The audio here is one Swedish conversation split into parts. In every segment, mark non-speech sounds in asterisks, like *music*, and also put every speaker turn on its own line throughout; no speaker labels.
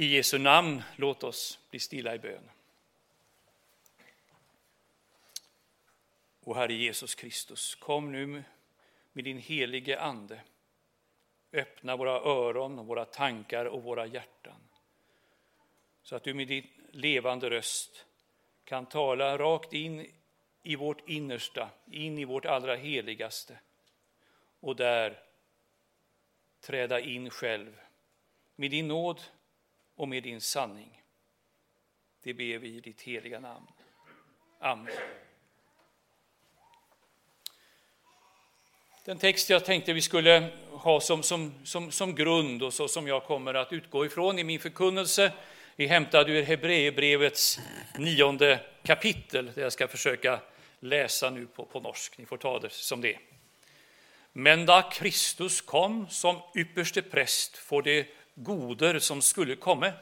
I Jesu namn, låt oss bli stilla i bön. O Herre Jesus Kristus, kom nu med din helige Ande. Öppna våra öron, och våra tankar och våra hjärtan. Så att du med din levande röst kan tala rakt in i vårt innersta, in i vårt allra heligaste och där träda in själv med din nåd och med din sanning. Det ber vi i ditt heliga namn. Amen. Den text jag tänkte vi skulle ha som, som, som, som grund och så som jag kommer att utgå ifrån i min förkunnelse är hämtad ur Hebreerbrevets nionde kapitel, det jag ska försöka läsa nu på, på norsk. Ni får ta det som det Men då Kristus kom som ypperste präst får det goder som skulle komma,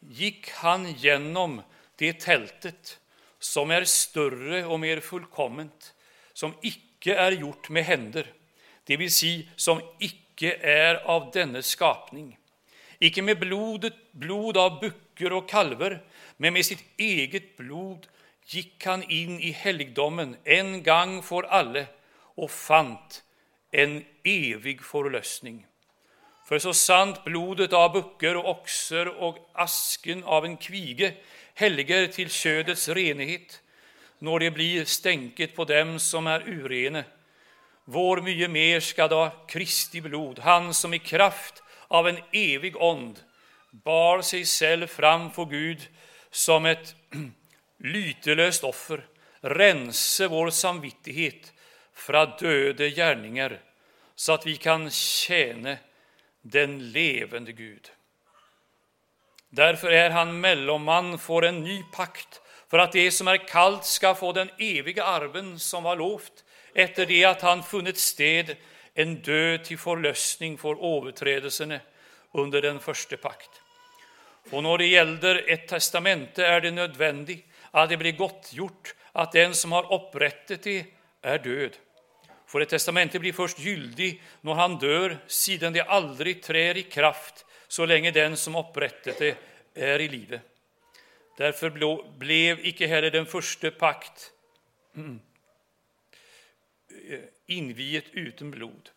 gick han genom det tältet som är större och mer fullkomment, som icke är gjort med händer, det vill säga som icke är av denne skapning, icke med blodet, blod av böcker och kalver, men med sitt eget blod gick han in i helgdomen en gång för alla, och fant en evig förlösning. För så sant blodet av böcker och oxer och asken av en kvige helger till ködets renhet, när det blir stänket på dem som är urene. Vår mye mer ska då Kristi blod, han som i kraft av en evig ond bar sig själv framför Gud som ett *clears throat* lytelöst offer, rense vår samvittighet från döde gärningar, så att vi kan tjäna den levande Gud. Därför är han mellomman får en ny pakt, för att det som är kallt ska få den eviga arven som var lovt, efter det att han funnit sted en död till förlösning för överträdelserna under den första pakt. Och när det gäller ett testamente är det nödvändigt att det blir gottgjort att den som har upprättat det är död. För ett testamente blir först gyldig när han dör, sedan det aldrig trär i kraft så länge den som upprättat det är i livet. Därför blev icke heller den första pakt mm, eh, inviet utan blod.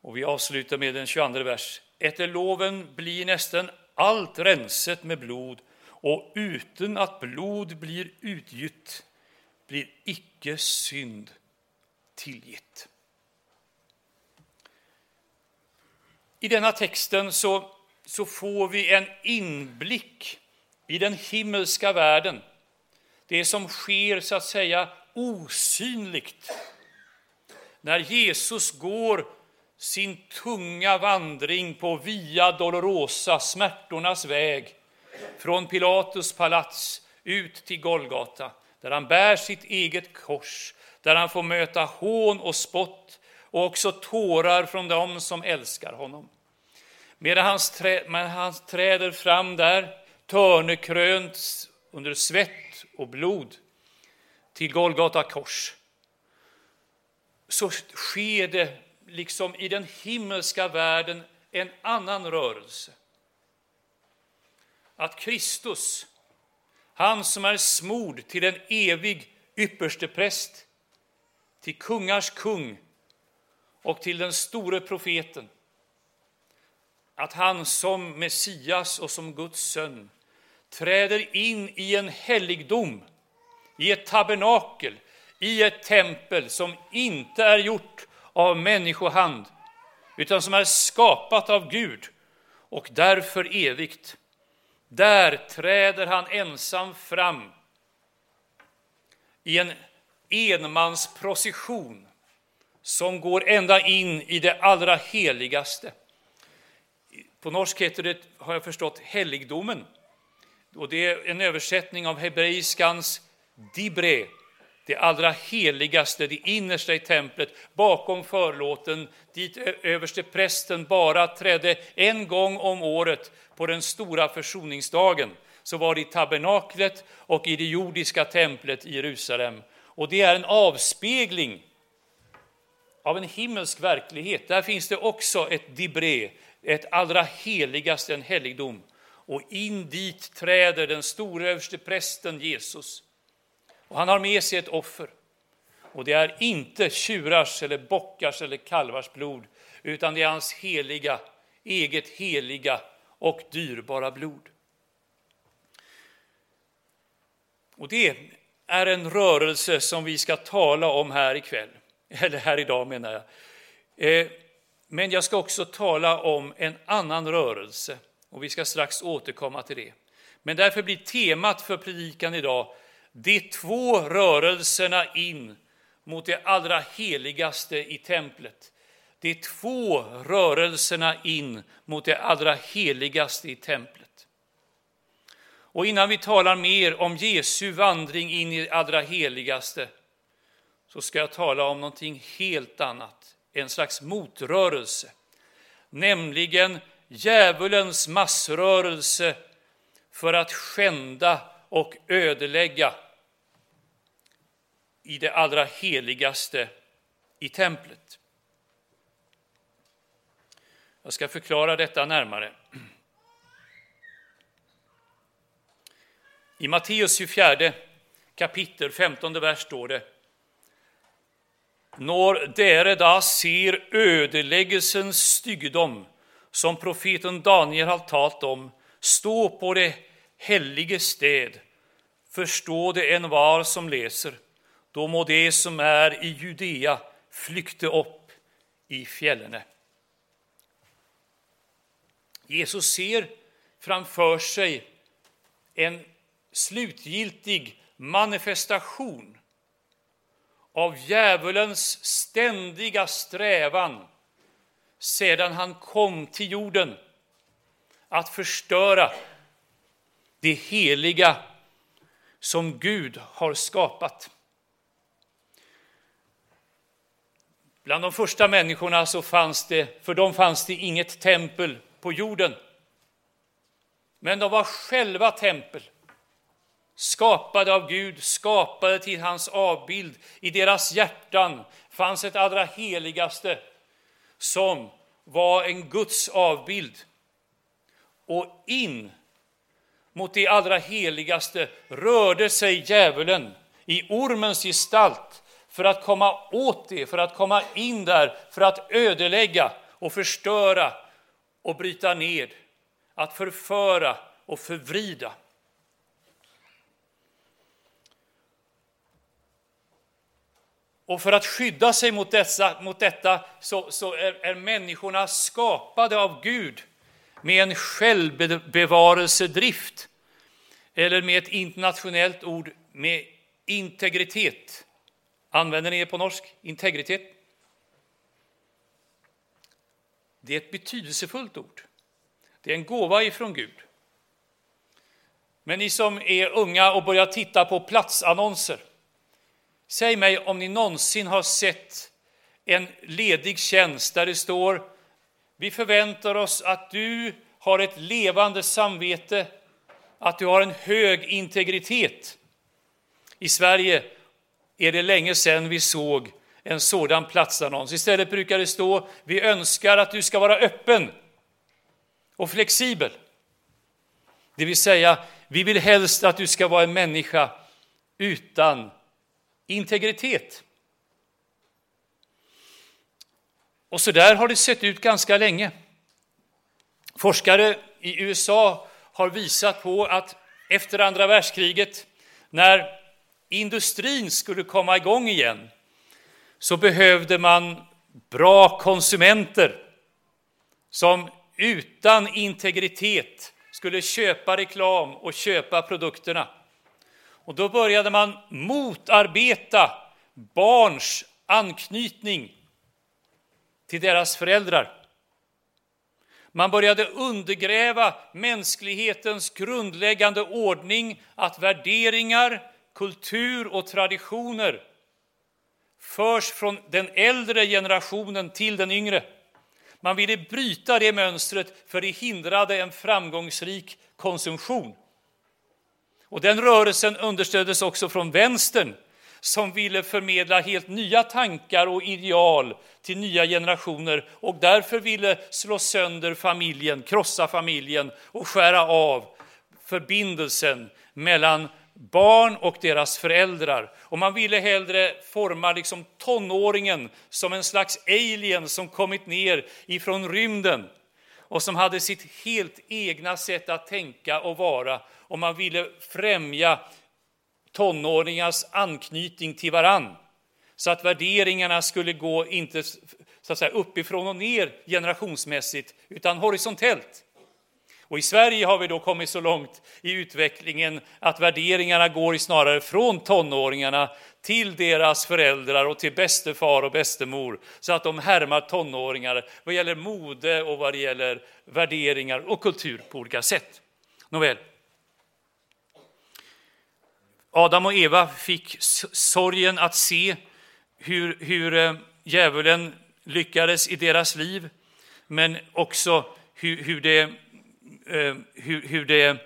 Och vi avslutar med den 22 vers. Efter loven blir nästan allt renset med blod, och utan att blod blir utgytt blir icke synd tillgitt. I denna texten så, så får vi en inblick i den himmelska världen. Det som sker så att säga osynligt. När Jesus går sin tunga vandring på Via Dolorosa, smärtornas väg, från Pilatus palats ut till Golgata, där han bär sitt eget kors, där han får möta hån och spott och också tårar från dem som älskar honom. Medan han, trä, han träder fram där, törnekrönt under svett och blod, till Golgata kors, så sker det liksom i den himmelska världen en annan rörelse. Att Kristus, han som är smord till en evig ypperste präst, till kungars kung och till den store profeten, att han som Messias och som Guds son träder in i en helgdom, i ett tabernakel, i ett tempel som inte är gjort av människohand, utan som är skapat av Gud och därför evigt. Där träder han ensam fram i en enmansprocession som går ända in i det allra heligaste. På norsk heter det, har jag förstått, helgdomen. Och det är en översättning av hebreiskans dibre, det allra heligaste, det innersta i templet, bakom förlåten, dit överste prästen bara trädde en gång om året på den stora försoningsdagen. Så var det i tabernaklet och i det jordiska templet i Jerusalem. Och det är en avspegling av en himmelsk verklighet. Där finns det också ett dibré, ett allra heligaste, en helgdom. Och in dit träder den store överste prästen Jesus. Och han har med sig ett offer. Och det är inte tjurars eller bockars eller kalvars blod, utan det är hans heliga, eget heliga och dyrbara blod. Och det är en rörelse som vi ska tala om här ikväll, eller här idag menar jag. Eh, men jag ska också tala om en annan rörelse och vi ska strax återkomma till det. Men därför blir temat för predikan idag de två rörelserna in mot det allra heligaste i templet. De två rörelserna in mot det allra heligaste i templet. Och innan vi talar mer om Jesu vandring in i det allra heligaste så ska jag tala om någonting helt annat, en slags motrörelse, nämligen djävulens massrörelse för att skända och ödelägga i det allra heligaste i templet. Jag ska förklara detta närmare. I Matteus 24 kapitel, 15 vers står det Når dere da ser ödeläggelsens styggedom som profeten Daniel har talat om, stå på det helige sted, förstå det en var som läser, då må det som är i Judea flykte upp i fjällene. Jesus ser framför sig en slutgiltig manifestation av djävulens ständiga strävan sedan han kom till jorden att förstöra det heliga som Gud har skapat. Bland de första människorna så fanns det, för dem fanns det inget tempel på jorden. Men de var själva tempel, skapade av Gud, skapade till hans avbild. I deras hjärtan fanns ett allra heligaste som var en Guds avbild. Och in mot det allra heligaste rörde sig djävulen i ormens gestalt för att komma åt det, för att komma in där, för att ödelägga och förstöra och bryta ned, att förföra och förvrida. Och för att skydda sig mot, dessa, mot detta så, så är, är människorna skapade av Gud med en självbevarelsedrift, eller med ett internationellt ord, med integritet. Använder ni det på norsk? Integritet? Det är ett betydelsefullt ord. Det är en gåva ifrån Gud. Men ni som är unga och börjar titta på platsannonser, säg mig om ni någonsin har sett en ledig tjänst där det står vi förväntar oss att du har ett levande samvete, att du har en hög integritet. I Sverige är det länge sedan vi såg en sådan platsannons. Istället brukar det stå vi önskar att du ska vara öppen och flexibel. Det vill säga, vi vill helst att du ska vara en människa utan integritet. Och så där har det sett ut ganska länge. Forskare i USA har visat på att efter andra världskriget, när industrin skulle komma igång igen, så behövde man bra konsumenter som utan integritet skulle köpa reklam och köpa produkterna. Och då började man motarbeta barns anknytning till deras föräldrar. Man började undergräva mänsklighetens grundläggande ordning att värderingar, kultur och traditioner förs från den äldre generationen till den yngre. Man ville bryta det mönstret för det hindrade en framgångsrik konsumtion. Och den rörelsen understöddes också från vänstern som ville förmedla helt nya tankar och ideal till nya generationer och därför ville slå sönder familjen, krossa familjen och skära av förbindelsen mellan barn och deras föräldrar. Och man ville hellre forma liksom tonåringen som en slags alien som kommit ner ifrån rymden och som hade sitt helt egna sätt att tänka och vara. Och man ville främja tonåringars anknytning till varann så att värderingarna skulle gå inte så att säga, uppifrån och ner generationsmässigt utan horisontellt. Och I Sverige har vi då kommit så långt i utvecklingen att värderingarna går snarare från tonåringarna till deras föräldrar och till bäste far och bästemor så att de härmar tonåringar vad gäller mode och vad gäller värderingar och kultur på olika sätt. Nåväl. Adam och Eva fick sorgen att se hur, hur eh, djävulen lyckades i deras liv, men också hur, hur det eh, hur, hur det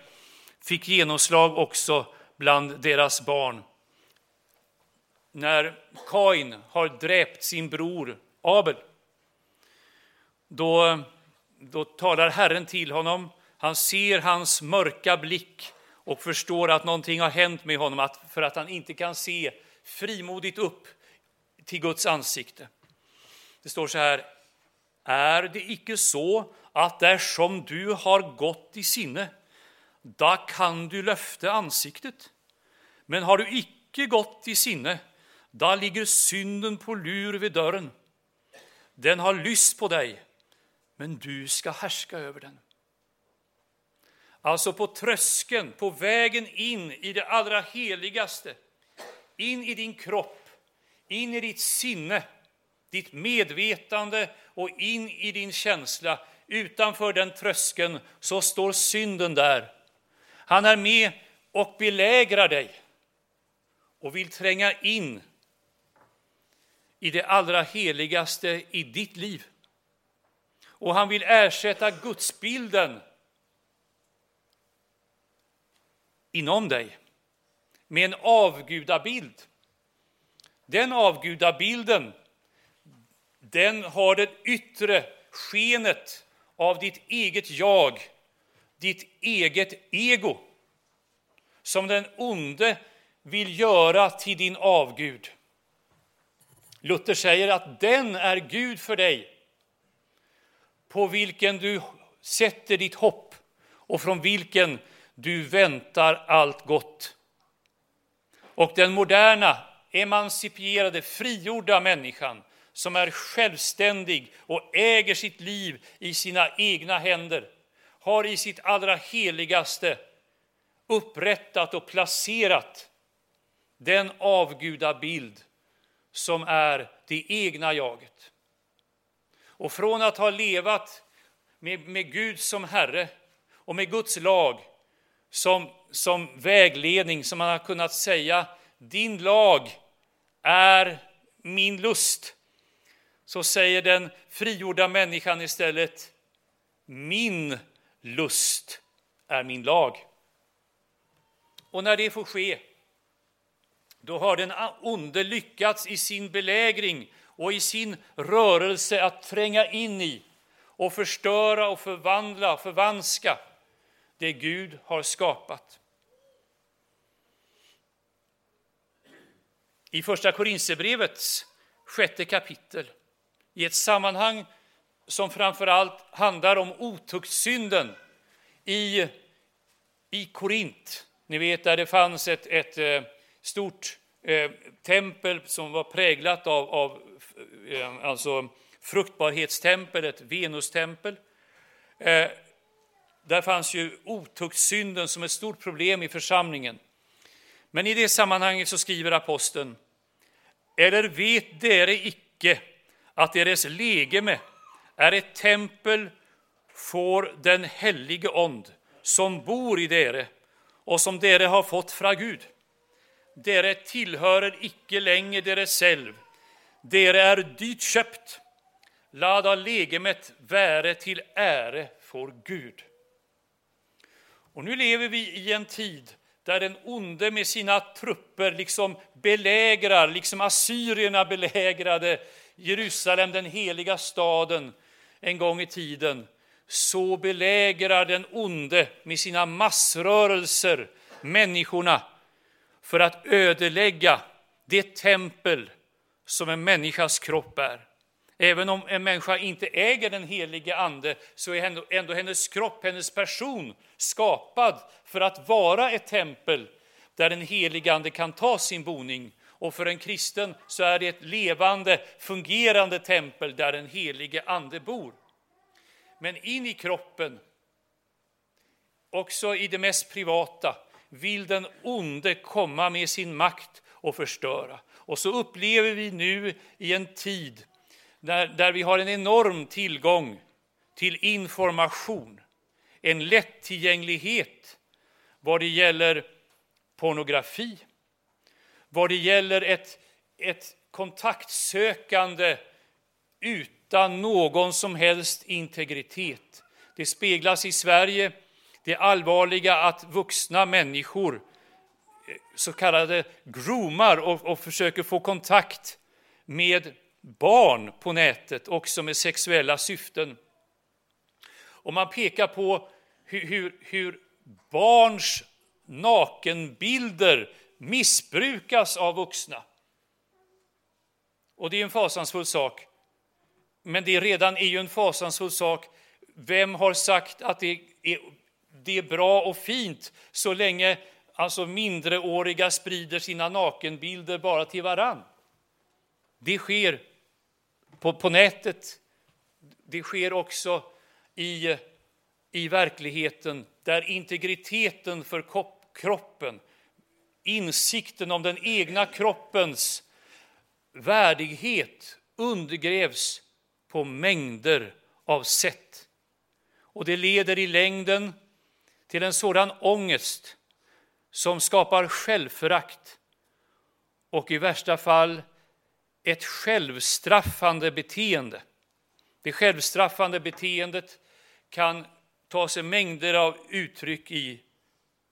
fick genomslag också bland deras barn. När Kain har dräpt sin bror Abel, då, då talar Herren till honom. Han ser hans mörka blick och förstår att någonting har hänt med honom att, för att han inte kan se frimodigt upp till Guds ansikte. Det står så här, är det icke så att där som du har gått i sinne, då kan du löfte ansiktet. Men har du icke gått i sinne, då ligger synden på lur vid dörren. Den har lyst på dig, men du ska härska över den. Alltså på tröskeln, på vägen in i det allra heligaste, in i din kropp, in i ditt sinne, ditt medvetande och in i din känsla utanför den tröskeln så står synden där. Han är med och belägrar dig och vill tränga in i det allra heligaste i ditt liv. Och han vill ersätta gudsbilden inom dig med en avgudabild. Den avgudabilden, den har det yttre skenet av ditt eget jag, ditt eget ego, som den onde vill göra till din avgud. Luther säger att den är Gud för dig, på vilken du sätter ditt hopp och från vilken du väntar allt gott. Och den moderna, emancipierade, frigjorda människan som är självständig och äger sitt liv i sina egna händer, har i sitt allra heligaste upprättat och placerat den avgudabild som är det egna jaget. Och från att ha levat med, med Gud som Herre och med Guds lag som, som vägledning, som man har kunnat säga, din lag är min lust så säger den frigjorda människan istället min lust är min lag. Och när det får ske, då har den onde lyckats i sin belägring och i sin rörelse att tränga in i och förstöra och förvandla och förvanska det Gud har skapat. I Första Korinthierbrevets sjätte kapitel i ett sammanhang som framför allt handlar om otuktssynden i, i Korint. Ni vet där det fanns ett, ett eh, stort eh, tempel som var präglat av, av eh, alltså fruktbarhetstempel, Venustempel. Eh, där fanns ju otuktssynden som ett stort problem i församlingen. Men i det sammanhanget så skriver aposteln, eller vet dere icke att deras legeme är ett tempel får den helige ond som bor i dere och som dere har fått från Gud. Dere tillhörer icke längre dere själv, dere är dyrt köpt. Lada legemet väre till äre, för Gud. Och nu lever vi i en tid där den onde med sina trupper liksom belägrar, liksom assyrierna belägrade Jerusalem, den heliga staden, en gång i tiden, så belägrar den onde med sina massrörelser människorna för att ödelägga det tempel som en människas kropp är. Även om en människa inte äger den helige ande så är ändå, ändå hennes kropp, hennes person skapad för att vara ett tempel där den helige ande kan ta sin boning. Och för en kristen så är det ett levande, fungerande tempel där den helige ande bor. Men in i kroppen, också i det mest privata, vill den onde komma med sin makt och förstöra. Och så upplever vi nu i en tid där, där vi har en enorm tillgång till information, en lättillgänglighet vad det gäller pornografi, vad det gäller ett, ett kontaktsökande utan någon som helst integritet. Det speglas i Sverige, det allvarliga att vuxna människor eh, så kallade groomar och, och försöker få kontakt med barn på nätet, också med sexuella syften. Och man pekar på hur, hur, hur barns nakenbilder missbrukas av vuxna. Och det är en fasansfull sak. Men det redan är ju en fasansfull sak. Vem har sagt att det är, det är bra och fint så länge alltså mindreåriga sprider sina nakenbilder bara till varann? Det sker på, på nätet. Det sker också i, i verkligheten där integriteten för kroppen, insikten om den egna kroppens värdighet undergrävs på mängder av sätt. Och det leder i längden till en sådan ångest som skapar självförakt och i värsta fall ett självstraffande beteende. Det självstraffande beteendet kan ta sig mängder av uttryck i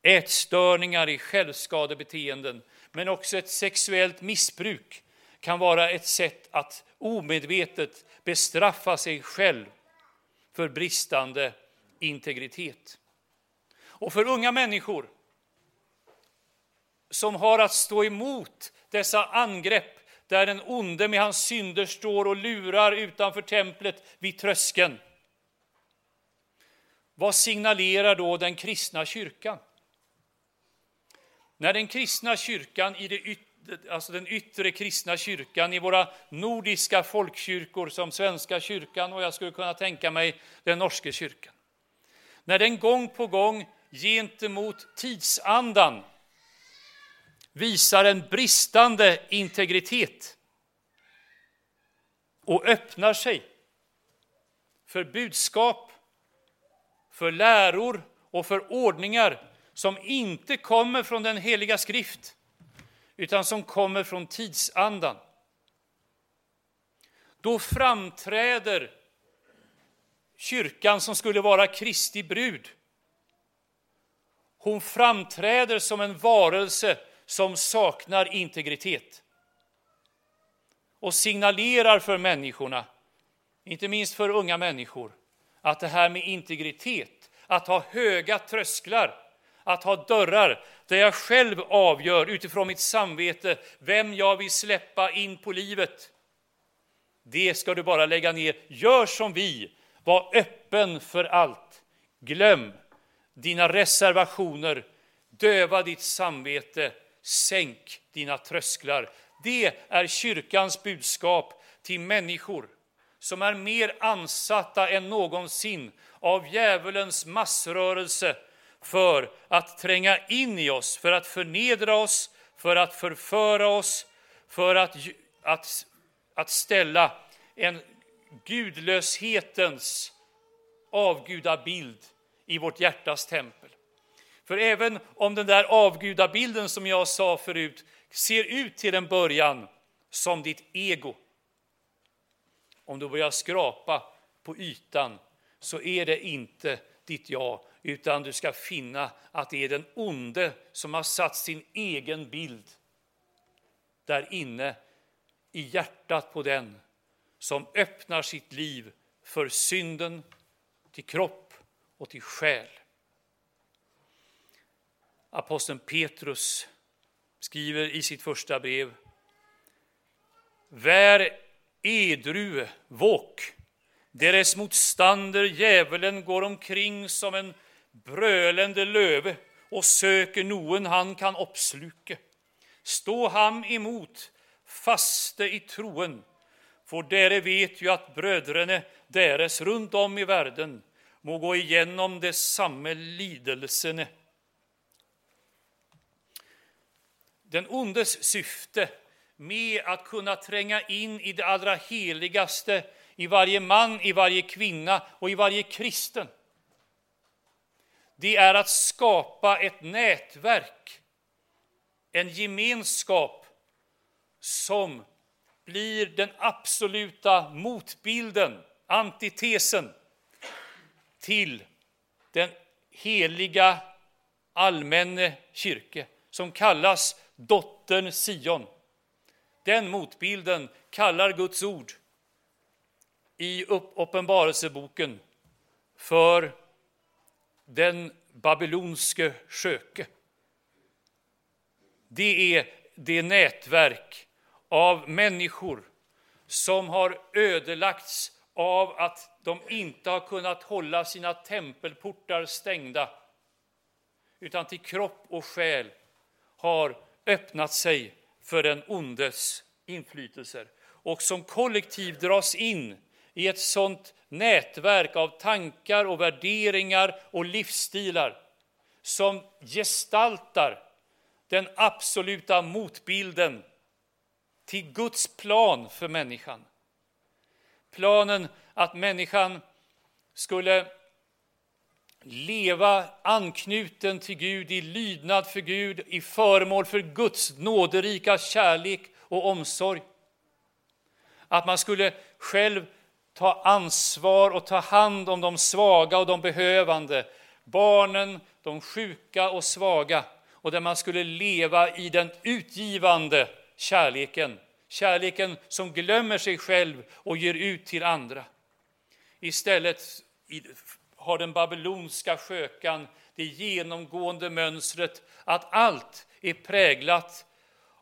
ätstörningar, i självskadebeteenden, men också ett sexuellt missbruk kan vara ett sätt att omedvetet bestraffa sig själv för bristande integritet. Och för unga människor som har att stå emot dessa angrepp där den onde med hans synder står och lurar utanför templet vid tröskeln. Vad signalerar då den kristna kyrkan? När den kristna kyrkan, i det yttre, alltså den yttre kristna kyrkan i våra nordiska folkkyrkor som Svenska kyrkan och jag skulle kunna tänka mig den norska kyrkan. När den gång på gång gentemot tidsandan visar en bristande integritet och öppnar sig för budskap, för läror och för ordningar som inte kommer från den heliga skrift utan som kommer från tidsandan. Då framträder kyrkan som skulle vara Kristi brud. Hon framträder som en varelse som saknar integritet och signalerar för människorna, inte minst för unga människor, att det här med integritet, att ha höga trösklar, att ha dörrar där jag själv avgör utifrån mitt samvete vem jag vill släppa in på livet. Det ska du bara lägga ner. Gör som vi, var öppen för allt. Glöm dina reservationer, döva ditt samvete Sänk dina trösklar. Det är kyrkans budskap till människor som är mer ansatta än någonsin av djävulens massrörelse för att tränga in i oss, för att förnedra oss, för att förföra oss, för att, att, att ställa en gudlöshetens avgudabild i vårt hjärtas tempel. För även om den där avgudabilden som jag sa förut ser ut till en början som ditt ego, om du börjar skrapa på ytan så är det inte ditt jag, utan du ska finna att det är den onde som har satt sin egen bild där inne i hjärtat på den som öppnar sitt liv för synden, till kropp och till själ. Aposteln Petrus skriver i sitt första brev Vär edru, våk, deres motstander djävulen går omkring som en brölende löve och söker noen han kan oppsluke. Stå ham emot, faste i troen, for dere vet ju att bröderna deres runt om i världen må gå igenom de samme lidelsene. Den ondes syfte med att kunna tränga in i det allra heligaste i varje man, i varje kvinna och i varje kristen. Det är att skapa ett nätverk, en gemenskap som blir den absoluta motbilden, antitesen till den heliga allmänne kyrke som kallas dottern Sion. Den motbilden kallar Guds ord i Uppenbarelseboken för den babylonske sköke. Det är det nätverk av människor som har ödelagts av att de inte har kunnat hålla sina tempelportar stängda utan till kropp och själ har öppnat sig för den ondes inflytelser och som kollektiv dras in i ett sådant nätverk av tankar och värderingar och livsstilar som gestaltar den absoluta motbilden till Guds plan för människan. Planen att människan skulle leva anknuten till Gud, i lydnad för Gud, i föremål för Guds nåderika kärlek och omsorg. Att man skulle själv ta ansvar och ta hand om de svaga och de behövande, barnen, de sjuka och svaga, och där man skulle leva i den utgivande kärleken, kärleken som glömmer sig själv och ger ut till andra. Istället har den babylonska skökan det genomgående mönstret att allt är präglat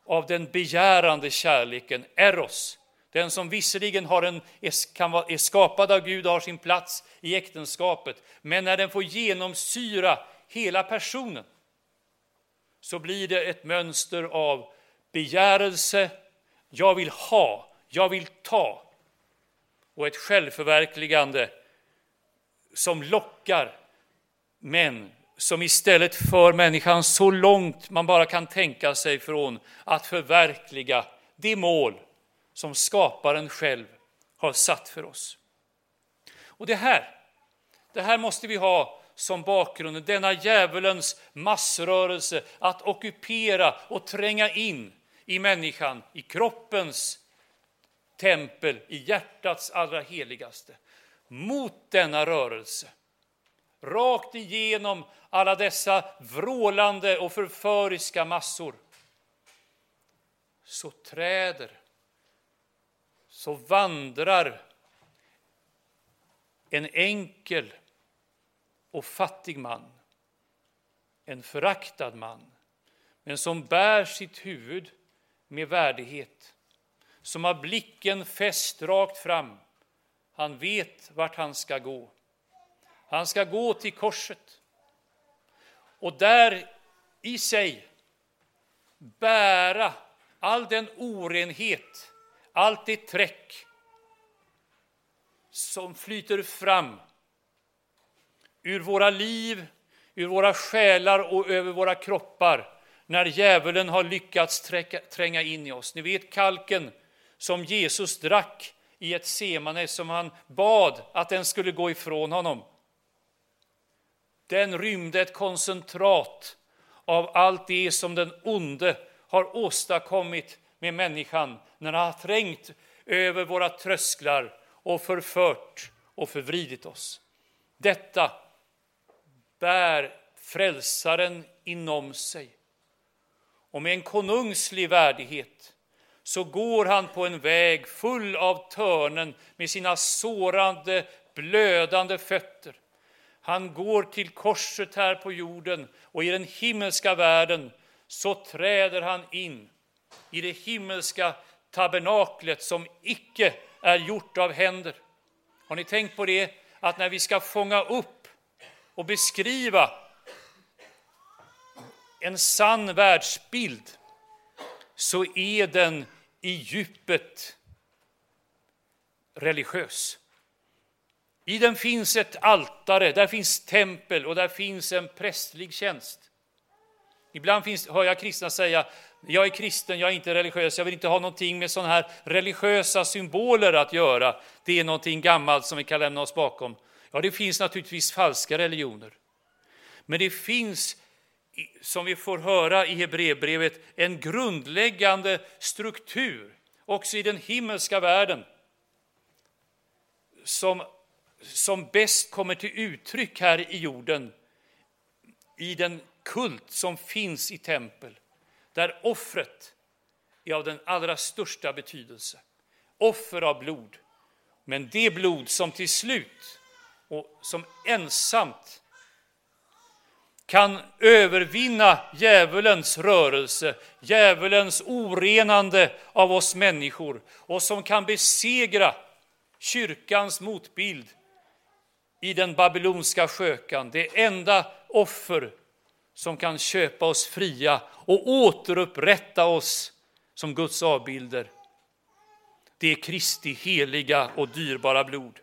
av den begärande kärleken, eros. Den som visserligen har en, kan vara, är skapad av Gud och har sin plats i äktenskapet, men när den får genomsyra hela personen så blir det ett mönster av begärelse, jag vill ha, jag vill ta och ett självförverkligande som lockar, men som istället för människan så långt man bara kan tänka sig från att förverkliga det mål som skaparen själv har satt för oss. Och det här, det här måste vi ha som bakgrund, denna djävulens massrörelse att ockupera och tränga in i människan, i kroppens tempel, i hjärtats allra heligaste. Mot denna rörelse, rakt igenom alla dessa vrålande och förföriska massor, så träder, så vandrar en enkel och fattig man, en föraktad man, men som bär sitt huvud med värdighet, som har blicken fäst rakt fram. Han vet vart han ska gå. Han ska gå till korset och där i sig bära all den orenhet, allt det träck som flyter fram ur våra liv, ur våra själar och över våra kroppar när djävulen har lyckats tränga in i oss. Ni vet kalken som Jesus drack i ett semane som han bad att den skulle gå ifrån honom. Den rymde ett koncentrat av allt det som den onde har åstadkommit med människan när han har trängt över våra trösklar och förfört och förvridit oss. Detta bär frälsaren inom sig. Och med en konungslig värdighet så går han på en väg full av törnen med sina sårande, blödande fötter. Han går till korset här på jorden och i den himmelska världen så träder han in i det himmelska tabernaklet som icke är gjort av händer. Har ni tänkt på det? Att när vi ska fånga upp och beskriva en sann världsbild så är den i djupet religiös. I den finns ett altare, där finns tempel och där finns en prästlig tjänst. Ibland finns, hör jag kristna säga, jag är kristen, jag är inte religiös, jag vill inte ha någonting med sådana här religiösa symboler att göra. Det är någonting gammalt som vi kan lämna oss bakom. Ja, det finns naturligtvis falska religioner. Men det finns, som vi får höra i Hebreerbrevet, en grundläggande struktur också i den himmelska världen som, som bäst kommer till uttryck här i jorden i den kult som finns i tempel, där offret är av den allra största betydelse. Offer av blod, men det blod som till slut och som ensamt kan övervinna djävulens rörelse, djävulens orenande av oss människor och som kan besegra kyrkans motbild i den babylonska skökan, det enda offer som kan köpa oss fria och återupprätta oss som Guds avbilder. Det är Kristi heliga och dyrbara blod.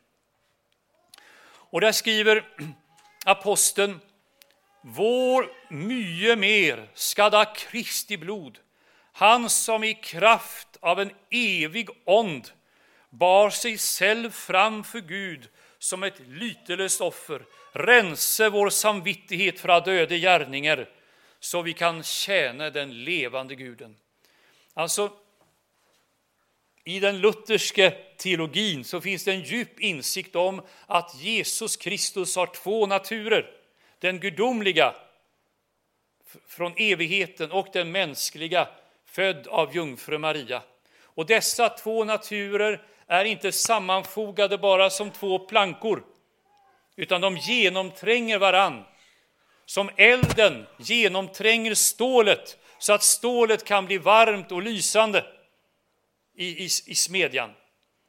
Och där skriver *clears throat* aposteln vår mye mer skada Kristi blod, han som i kraft av en evig ond bar sig själv fram för Gud som ett lytelöst offer, rense vår samvittighet från döde gärningar så vi kan tjäna den levande guden. Alltså, i den lutherska teologin så finns det en djup insikt om att Jesus Kristus har två naturer. Den gudomliga från evigheten och den mänskliga född av jungfru Maria. Och dessa två naturer är inte sammanfogade bara som två plankor, utan de genomtränger varann. Som elden genomtränger stålet så att stålet kan bli varmt och lysande i, i, i smedjan.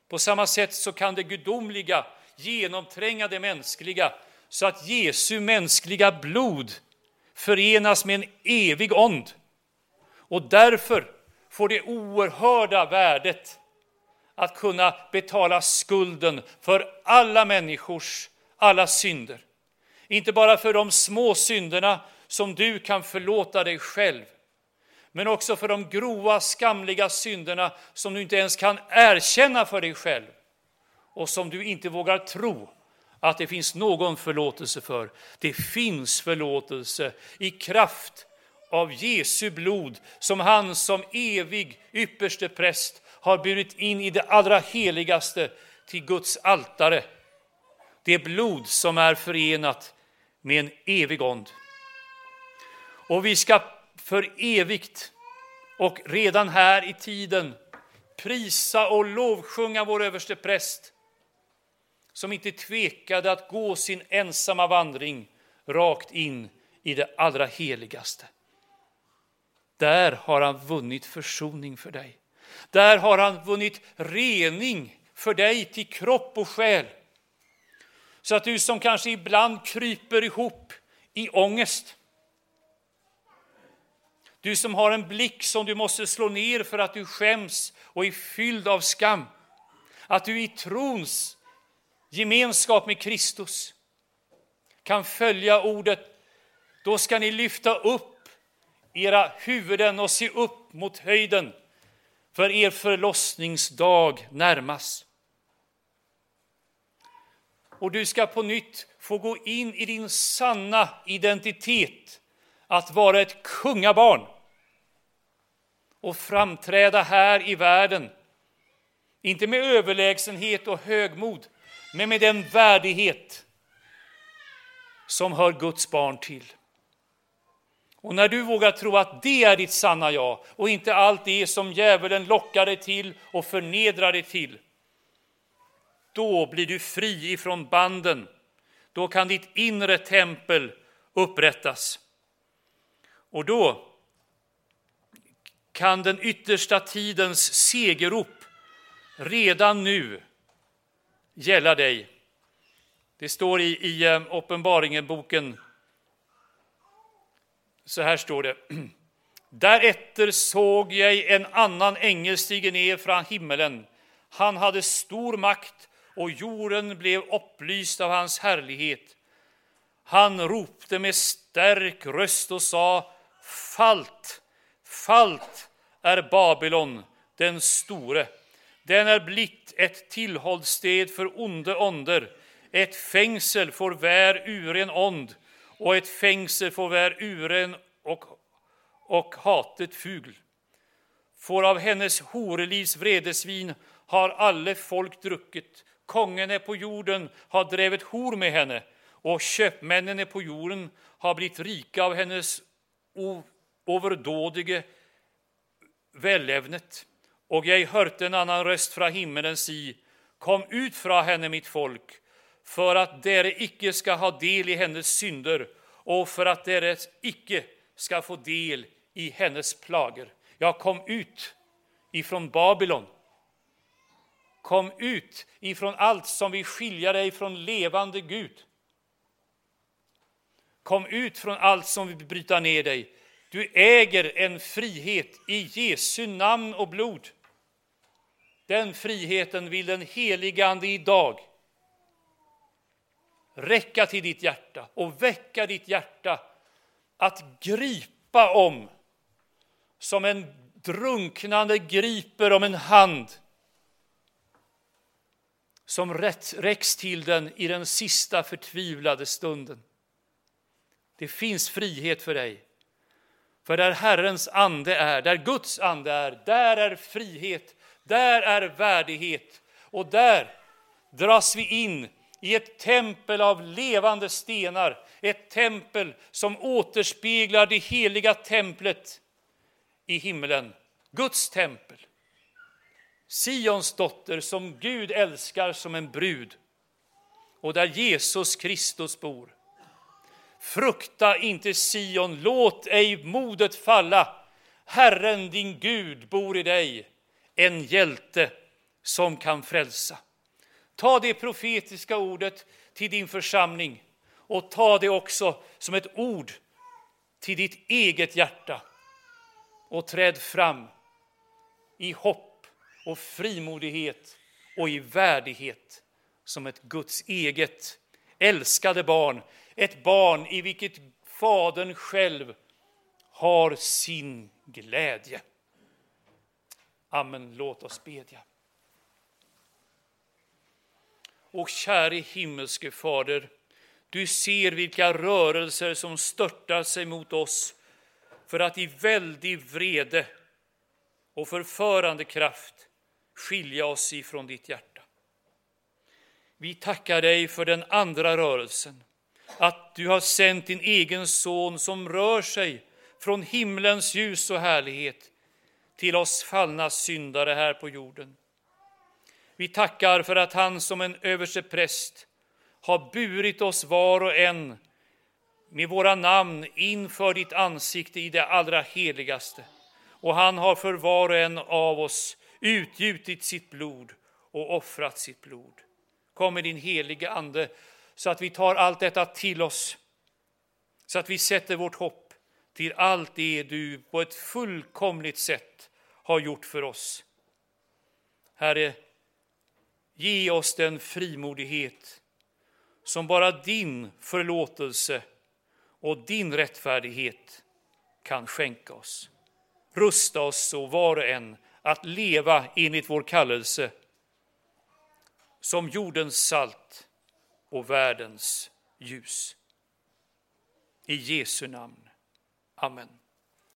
På samma sätt så kan det gudomliga genomtränga det mänskliga så att Jesu mänskliga blod förenas med en evig ond. Och därför får det oerhörda värdet att kunna betala skulden för alla människors alla synder. Inte bara för de små synderna som du kan förlåta dig själv, men också för de grova, skamliga synderna som du inte ens kan erkänna för dig själv och som du inte vågar tro att det finns någon förlåtelse för. Det finns förlåtelse i kraft av Jesu blod som han som evig ypperste präst har burit in i det allra heligaste till Guds altare. Det blod som är förenat med en evig ond. Och vi ska för evigt och redan här i tiden prisa och lovsjunga vår överste präst som inte tvekade att gå sin ensamma vandring rakt in i det allra heligaste. Där har han vunnit försoning för dig. Där har han vunnit rening för dig till kropp och själ. Så att du som kanske ibland kryper ihop i ångest. Du som har en blick som du måste slå ner för att du skäms och är fylld av skam. Att du i trons gemenskap med Kristus kan följa ordet. Då ska ni lyfta upp era huvuden och se upp mot höjden för er förlossningsdag närmas. Och du ska på nytt få gå in i din sanna identitet, att vara ett kungabarn och framträda här i världen, inte med överlägsenhet och högmod, men med den värdighet som hör Guds barn till. Och när du vågar tro att det är ditt sanna jag och inte allt det som djävulen lockar dig till och förnedrar dig till, då blir du fri ifrån banden. Då kan ditt inre tempel upprättas. Och då kan den yttersta tidens segerrop redan nu gälla dig. Det står i, i eh, Uppenbaringen-boken, så här står det. *clears throat* Därefter såg jag en annan ängel stiga ner från himmelen. Han hade stor makt och jorden blev upplyst av hans härlighet. Han ropte med stark röst och sa Falt, falt är Babylon, den store. Den är blitt ett tillhållssted för onde onder, ett fängsel för vär uren ond och ett fängsel för vär uren och, och hatet fugl. Får av hennes horelivs vredesvin har alle folk druckit. Kongene på jorden har drevet hor med henne och köpmännen på jorden har blivit rika av hennes overdådige vällevnet. Och jag hörde en annan röst från himmelen si, kom ut från henne mitt folk, för att dere icke ska ha del i hennes synder och för att dere icke ska få del i hennes plager. Jag kom ut ifrån Babylon. Kom ut ifrån allt som vill skilja dig från levande Gud. Kom ut från allt som vill bryta ner dig. Du äger en frihet i Jesu namn och blod. Den friheten vill den helige Ande idag räcka till ditt hjärta och väcka ditt hjärta att gripa om som en drunknande griper om en hand som räcks till den i den sista förtvivlade stunden. Det finns frihet för dig. För där Herrens ande är, där Guds ande är, där är frihet, där är värdighet och där dras vi in i ett tempel av levande stenar, ett tempel som återspeglar det heliga templet i himlen, Guds tempel. Sions dotter som Gud älskar som en brud och där Jesus Kristus bor. Frukta inte Sion, låt ej modet falla. Herren din Gud bor i dig, en hjälte som kan frälsa. Ta det profetiska ordet till din församling och ta det också som ett ord till ditt eget hjärta och träd fram i hopp och frimodighet och i värdighet som ett Guds eget älskade barn, ett barn i vilket Fadern själv har sin glädje. Amen, låt oss bedja. Och käre himmelske Fader, du ser vilka rörelser som störtar sig mot oss för att i väldig vrede och förförande kraft skilja oss ifrån ditt hjärta. Vi tackar dig för den andra rörelsen, att du har sänt din egen son som rör sig från himlens ljus och härlighet till oss fallna syndare här på jorden. Vi tackar för att han som en överstepräst har burit oss var och en med våra namn inför ditt ansikte i det allra heligaste. Och han har för var och en av oss utgjutit sitt blod och offrat sitt blod. Kom med din helige Ande så att vi tar allt detta till oss, så att vi sätter vårt hopp till allt det du på ett fullkomligt sätt har gjort för oss. Herre, ge oss den frimodighet som bara din förlåtelse och din rättfärdighet kan skänka oss. Rusta oss så var och en att leva enligt vår kallelse som jordens salt och världens ljus. I Jesu namn. Amen.